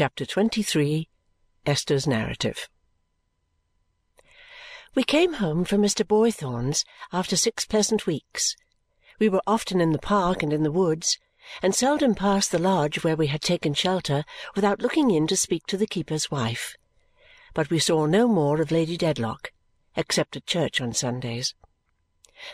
Chapter 23 Esther's Narrative We came home from Mr. Boythorn's after six pleasant weeks. We were often in the park and in the woods, and seldom passed the lodge where we had taken shelter without looking in to speak to the keeper's wife. But we saw no more of Lady Dedlock, except at church on Sundays.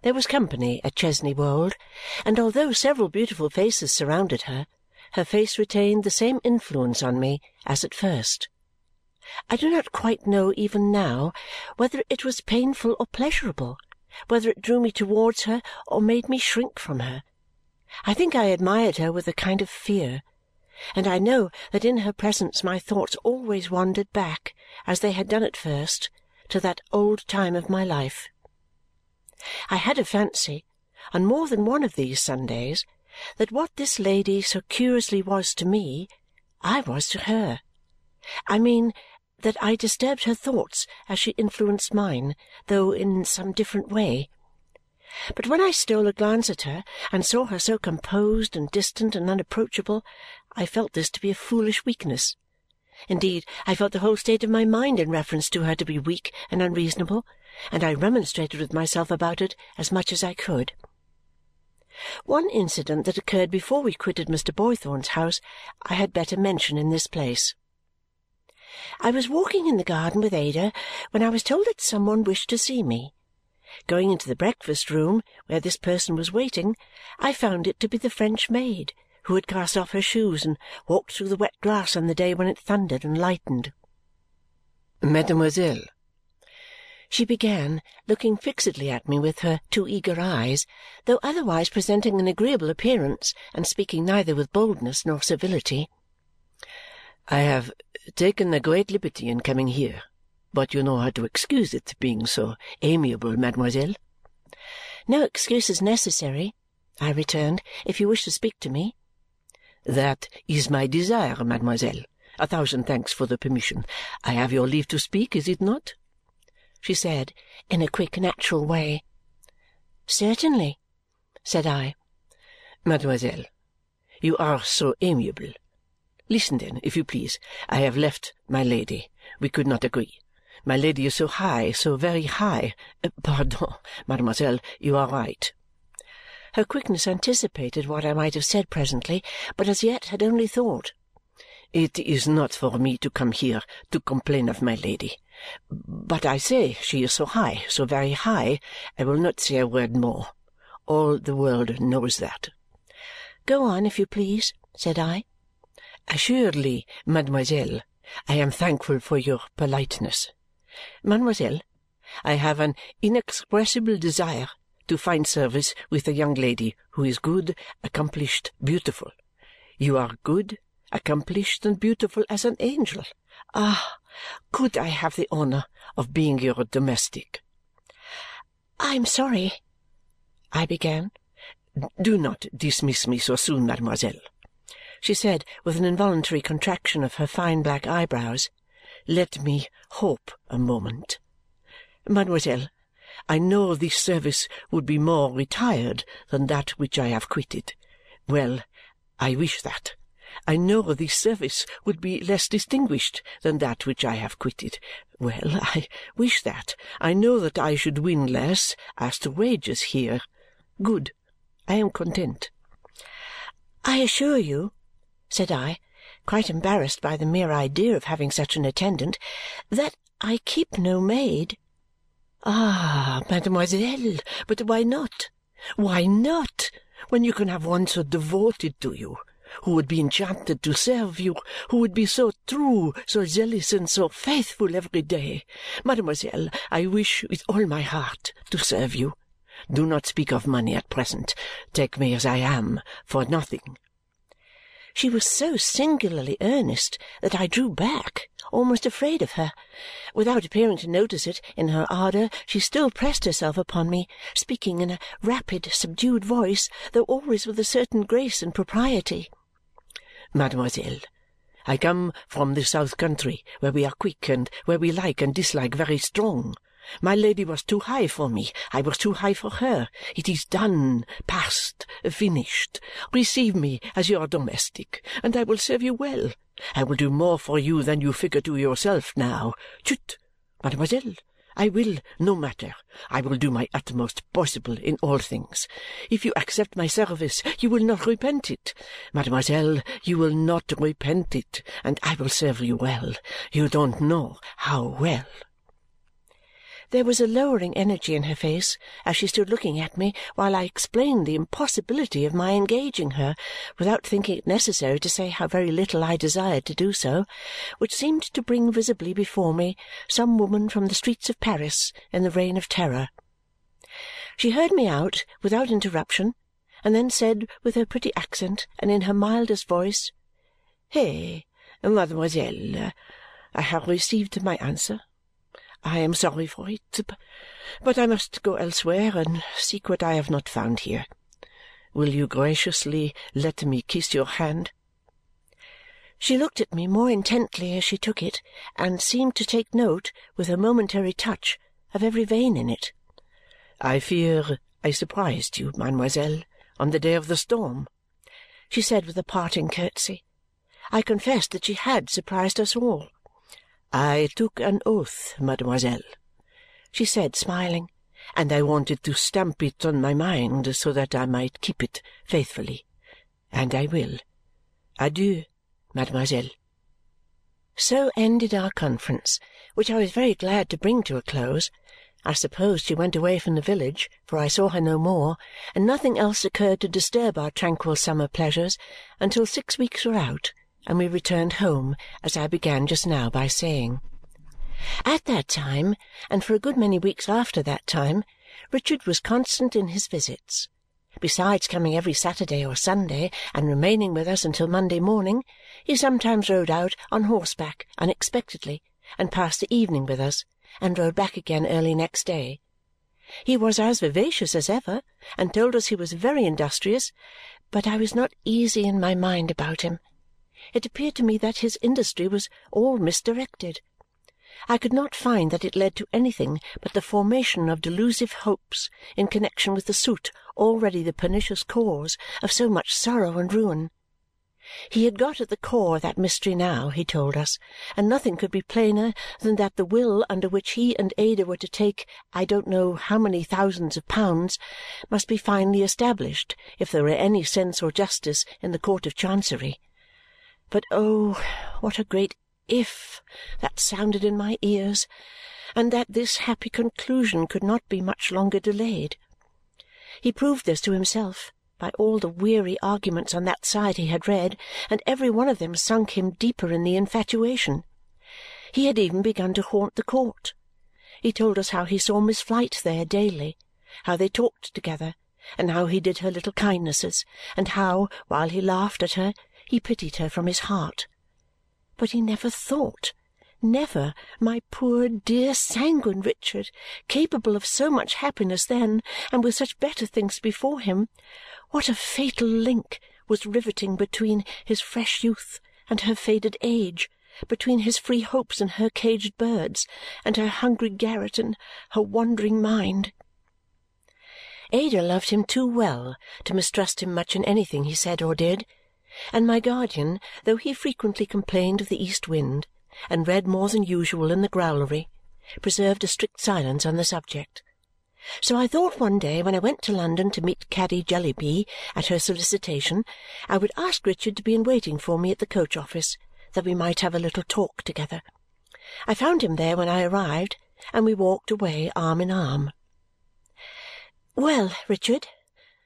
There was company at Chesney Wold, and although several beautiful faces surrounded her, her face retained the same influence on me as at first. I do not quite know even now whether it was painful or pleasurable, whether it drew me towards her or made me shrink from her. I think I admired her with a kind of fear, and I know that in her presence my thoughts always wandered back, as they had done at first, to that old time of my life. I had a fancy, on more than one of these Sundays, that what this lady so curiously was to me, I was to her. I mean that I disturbed her thoughts as she influenced mine, though in some different way. But when I stole a glance at her and saw her so composed and distant and unapproachable, I felt this to be a foolish weakness. Indeed, I felt the whole state of my mind in reference to her to be weak and unreasonable, and I remonstrated with myself about it as much as I could. One incident that occurred before we quitted Mr. Boythorn's house I had better mention in this place. I was walking in the garden with Ada when I was told that some one wished to see me. Going into the breakfast-room, where this person was waiting, I found it to be the French maid, who had cast off her shoes and walked through the wet grass on the day when it thundered and lightened. "Mademoiselle," she began, looking fixedly at me with her two eager eyes, though otherwise presenting an agreeable appearance and speaking neither with boldness nor civility. "I have taken a great liberty in coming here but you know how to excuse it, being so amiable, mademoiselle." "No excuse is necessary," I returned, "if you wish to speak to me." "That is my desire, mademoiselle. A thousand thanks for the permission. I have your leave to speak, is it not?" She said in a quick natural way. "Certainly," said I. "Mademoiselle, you are so amiable. Listen, then, if you please. I have left my Lady. We could not agree. My Lady is so high, so very high. Uh, pardon, mademoiselle, you are right." Her quickness anticipated what I might have said presently, but as yet had only thought. "It is not for me to come here to complain of my Lady. But I say she is so high, so very high, I will not say a word more. All the world knows that." "Go on, if you please," said I. "Assuredly, mademoiselle, I am thankful for your politeness. Mademoiselle, I have an inexpressible desire to find service with a young lady who is good, accomplished, beautiful. You are good, accomplished, and beautiful as an angel. Ah! Could I have the honour of being your domestic?" "I am sorry," I began. "Do not dismiss me so soon, mademoiselle," she said with an involuntary contraction of her fine black eyebrows. Let me hope a moment. Mademoiselle, I know this service would be more retired than that which I have quitted. Well, I wish that. I know this service would be less distinguished than that which I have quitted. Well, I wish that. I know that I should win less as to wages here. Good. I am content. I assure you, said I, quite embarrassed by the mere idea of having such an attendant, that I keep no maid. Ah, mademoiselle, but why not? Why not, when you can have one so devoted to you, who would be enchanted to serve you, who would be so true, so zealous, and so faithful every day? Mademoiselle, I wish with all my heart to serve you. Do not speak of money at present. Take me as I am, for nothing. She was so singularly earnest that I drew back, almost afraid of her. Without appearing to notice it, in her ardour she still pressed herself upon me, speaking in a rapid, subdued voice, though always with a certain grace and propriety. "Mademoiselle, I come from the south country, where we are quick, and where we like and dislike very strong. My Lady was too high for me. I was too high for her. It is done, past, finished. Receive me as your domestic, and I will serve you well. I will do more for you than you figure to yourself now. Chut! Mademoiselle, I will, no matter. I will do my utmost possible in all things. If you accept my service, you will not repent it. Mademoiselle, you will not repent it, and I will serve you well. You don't know how well. There was a lowering energy in her face as she stood looking at me while I explained the impossibility of my engaging her, without thinking it necessary to say how very little I desired to do so, which seemed to bring visibly before me some woman from the streets of Paris in the reign of terror. She heard me out without interruption and then said with her pretty accent and in her mildest voice, "Hey, mademoiselle, I have received my answer. I am sorry for it, but I must go elsewhere and seek what I have not found here. Will you graciously let me kiss your hand?" She looked at me more intently as she took it and seemed to take note, with her momentary touch, of every vein in it. "I fear I surprised you, mademoiselle, on the day of the storm," she said with a parting curtsy. I confessed that she had surprised us all. "I took an oath, mademoiselle," she said, smiling, "and I wanted to stamp it on my mind so that I might keep it faithfully. And I will. Adieu, mademoiselle!" So ended our conference, which I was very glad to bring to a close. I supposed she went away from the village, for I saw her no more, and nothing else occurred to disturb our tranquil summer pleasures until six weeks were out and we returned home, as I began just now by saying. At that time, and for a good many weeks after that time, Richard was constant in his visits. Besides coming every Saturday or Sunday and remaining with us until Monday morning, he sometimes rode out on horseback unexpectedly and passed the evening with us and rode back again early next day. He was as vivacious as ever and told us he was very industrious, but I was not easy in my mind about him it appeared to me that his industry was all misdirected. I could not find that it led to anything but the formation of delusive hopes in connexion with the suit already the pernicious cause of so much sorrow and ruin. He had got at the core of that mystery now, he told us, and nothing could be plainer than that the will under which he and Ada were to take I don't know how many thousands of pounds must be finally established if there were any sense or justice in the Court of Chancery. But oh, what a great "if" that sounded in my ears, and that this happy conclusion could not be much longer delayed! He proved this to himself by all the weary arguments on that side he had read, and every one of them sunk him deeper in the infatuation. He had even begun to haunt the court. He told us how he saw Miss Flite there daily, how they talked together, and how he did her little kindnesses, and how, while he laughed at her, he pitied her from his heart. But he never thought, never, my poor dear sanguine Richard, capable of so much happiness then and with such better things before him, what a fatal link was riveting between his fresh youth and her faded age, between his free hopes and her caged birds, and her hungry garret and her wandering mind. Ada loved him too well to mistrust him much in anything he said or did and my guardian, though he frequently complained of the east wind and read more than usual in the growlery, preserved a strict silence on the subject. So I thought one day when I went to London to meet Caddy Jellyby at her solicitation, I would ask Richard to be in waiting for me at the coach office, that we might have a little talk together. I found him there when I arrived, and we walked away arm in arm. "Well, Richard,"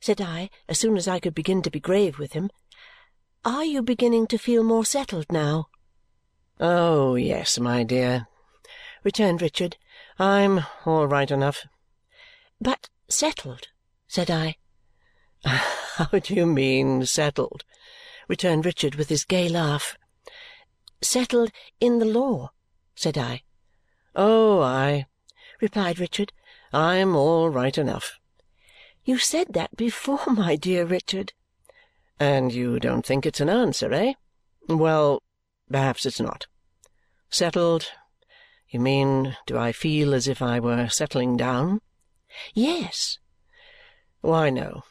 said I as soon as I could begin to be grave with him, are you beginning to feel more settled now?" "Oh, yes, my dear," returned Richard. "I'm all right enough." "But settled?" said I. "How do you mean, settled?" returned Richard with his gay laugh. "Settled in the law," said I. "Oh, aye," replied Richard. "I'm all right enough." "You said that before, my dear Richard." And you don't think it's an answer, eh? Well, perhaps it's not. Settled? You mean, do I feel as if I were settling down? Yes. Why, no,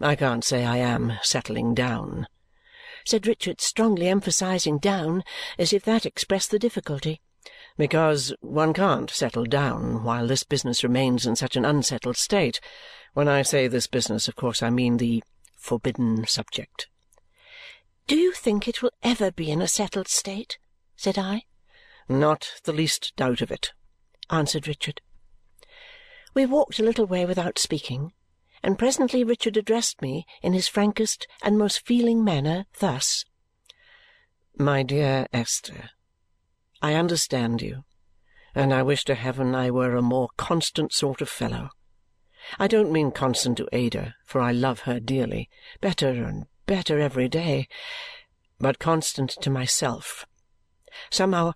I can't say I am settling down. said Richard, strongly emphasizing down, as if that expressed the difficulty. Because one can't settle down while this business remains in such an unsettled state. When I say this business, of course I mean the forbidden subject. Do you think it will ever be in a settled state? said I. Not the least doubt of it, answered Richard. We walked a little way without speaking, and presently Richard addressed me in his frankest and most feeling manner thus. My dear Esther, I understand you, and I wish to heaven I were a more constant sort of fellow. I don't mean constant to Ada, for I love her dearly, better and better every day, but constant to myself. Somehow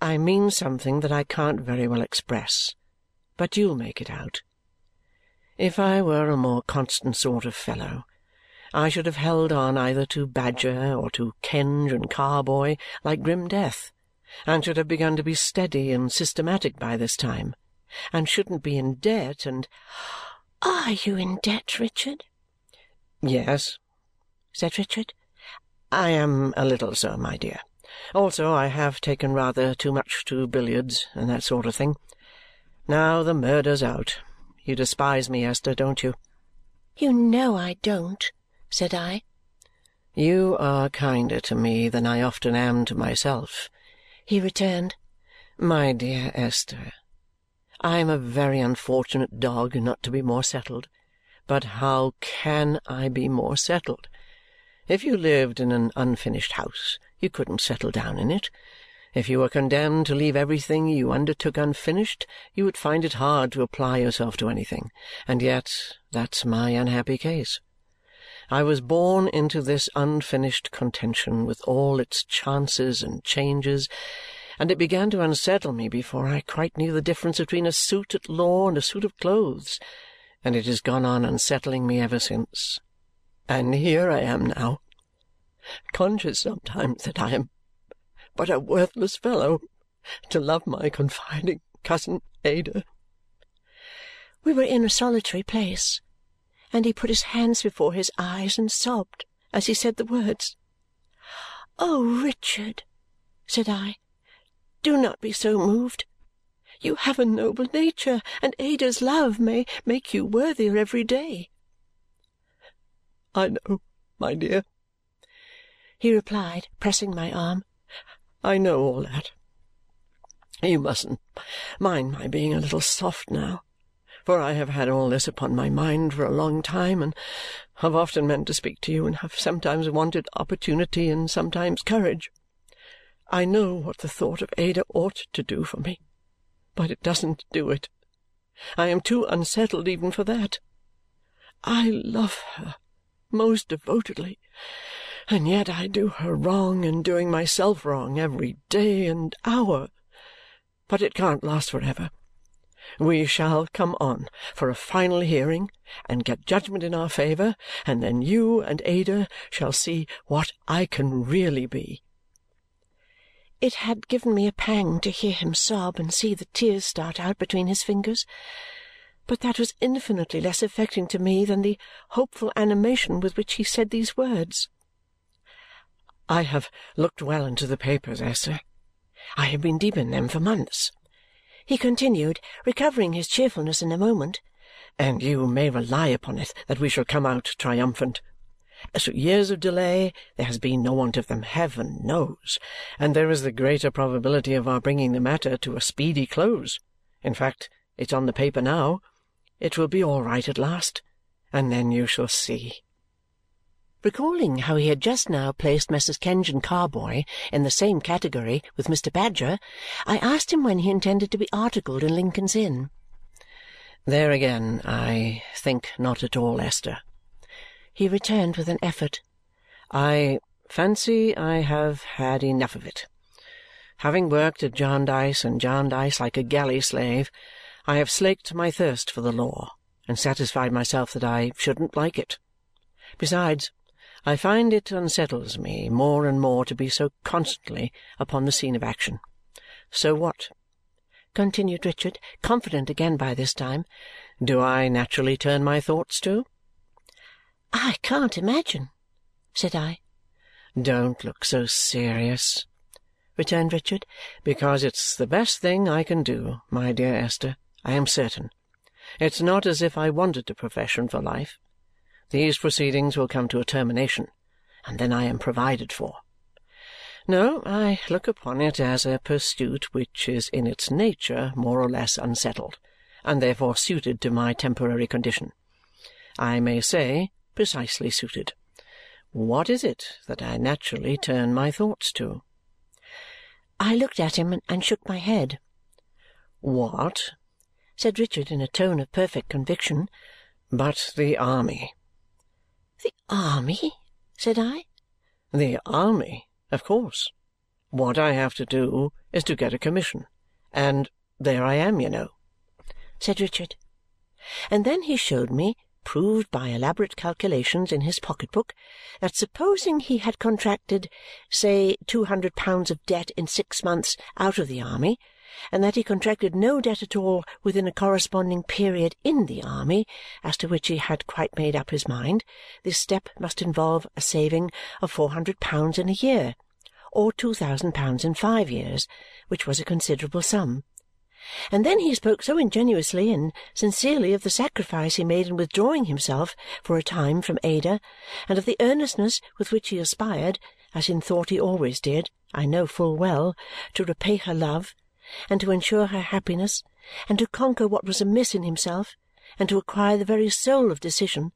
I mean something that I can't very well express, but you'll make it out. If I were a more constant sort of fellow, I should have held on either to Badger or to Kenge and Carboy like grim death, and should have begun to be steady and systematic by this time, and shouldn't be in debt and are you in debt, Richard? Yes, said Richard. I am a little so, my dear. Also, I have taken rather too much to billiards and that sort of thing. Now the murder's out. You despise me, Esther, don't you? You know I don't, said I. You are kinder to me than I often am to myself, he returned. My dear Esther, I am a very unfortunate dog not to be more settled, but how CAN I be more settled? If you lived in an unfinished house, you couldn't settle down in it. If you were condemned to leave everything you undertook unfinished, you would find it hard to apply yourself to anything, and yet that's my unhappy case. I was born into this unfinished contention with all its chances and changes and it began to unsettle me before I quite knew the difference between a suit at law and a suit of clothes, and it has gone on unsettling me ever since. And here I am now, conscious sometimes that I am but a worthless fellow to love my confiding cousin Ada. We were in a solitary place, and he put his hands before his eyes and sobbed as he said the words. "Oh, Richard!" said I. Do not be so moved. You have a noble nature, and Ada's love may make you worthier every day." "I know, my dear," he replied, pressing my arm. "I know all that. You mustn't mind my being a little soft now, for I have had all this upon my mind for a long time, and have often meant to speak to you, and have sometimes wanted opportunity and sometimes courage. I know what the thought of Ada ought to do for me, but it doesn't do it. I am too unsettled even for that. I love her most devotedly, and yet I do her wrong and doing myself wrong every day and hour. But it can't last for ever. We shall come on for a final hearing and get judgment in our favour, and then you and Ada shall see what I can really be. It had given me a pang to hear him sob and see the tears start out between his fingers, but that was infinitely less affecting to me than the hopeful animation with which he said these words. I have looked well into the papers, eh, Esther. I have been deep in them for months, he continued, recovering his cheerfulness in a moment, and you may rely upon it that we shall come out triumphant. As through years of delay there has been no want of them, heaven knows, and there is the greater probability of our bringing the matter to a speedy close. In fact, it's on the paper now. It will be all right at last, and then you shall see. Recalling how he had just now placed Messrs. Kenge and Carboy in the same category with Mr. Badger, I asked him when he intended to be articled in Lincoln's Inn. There again, I think not at all, Esther he returned with an effort. I fancy I have had enough of it. Having worked at Jarndyce and Jarndyce like a galley slave, I have slaked my thirst for the law and satisfied myself that I shouldn't like it. Besides, I find it unsettles me more and more to be so constantly upon the scene of action. So what? continued Richard, confident again by this time. Do I naturally turn my thoughts to? I can't imagine, said I. Don't look so serious, returned Richard, because it's the best thing I can do, my dear Esther, I am certain. It's not as if I wanted a profession for life. These proceedings will come to a termination, and then I am provided for. No, I look upon it as a pursuit which is in its nature more or less unsettled, and therefore suited to my temporary condition. I may say, precisely suited. What is it that I naturally turn my thoughts to? I looked at him and shook my head. What? said Richard in a tone of perfect conviction. But the army. The army? said I. The army, of course. What I have to do is to get a commission. And there I am, you know, said Richard. And then he showed me proved by elaborate calculations in his pocket-book that supposing he had contracted, say, two hundred pounds of debt in six months out of the army, and that he contracted no debt at all within a corresponding period in the army, as to which he had quite made up his mind, this step must involve a saving of four hundred pounds in a year, or two thousand pounds in five years, which was a considerable sum. And then he spoke so ingenuously and sincerely of the sacrifice he made in withdrawing himself for a time from Ada, and of the earnestness with which he aspired, as in thought he always did, I know full well, to repay her love, and to ensure her happiness, and to conquer what was amiss in himself, and to acquire the very soul of decision,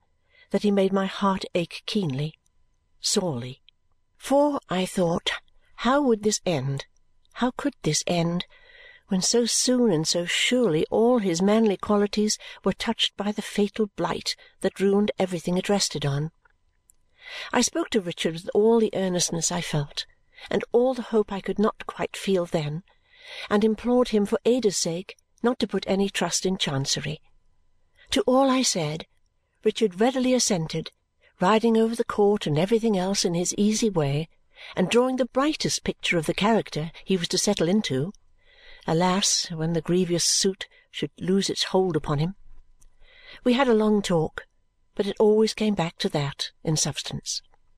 that he made my heart ache keenly, sorely. For, I thought, how would this end, how could this end! When so soon and so surely all his manly qualities were touched by the fatal blight that ruined everything it rested on. I spoke to Richard with all the earnestness I felt, and all the hope I could not quite feel then, and implored him for Ada's sake not to put any trust in Chancery. To all I said, Richard readily assented, riding over the court and everything else in his easy way, and drawing the brightest picture of the character he was to settle into Alas, when the grievous suit should lose its hold upon him! We had a long talk, but it always came back to that in substance.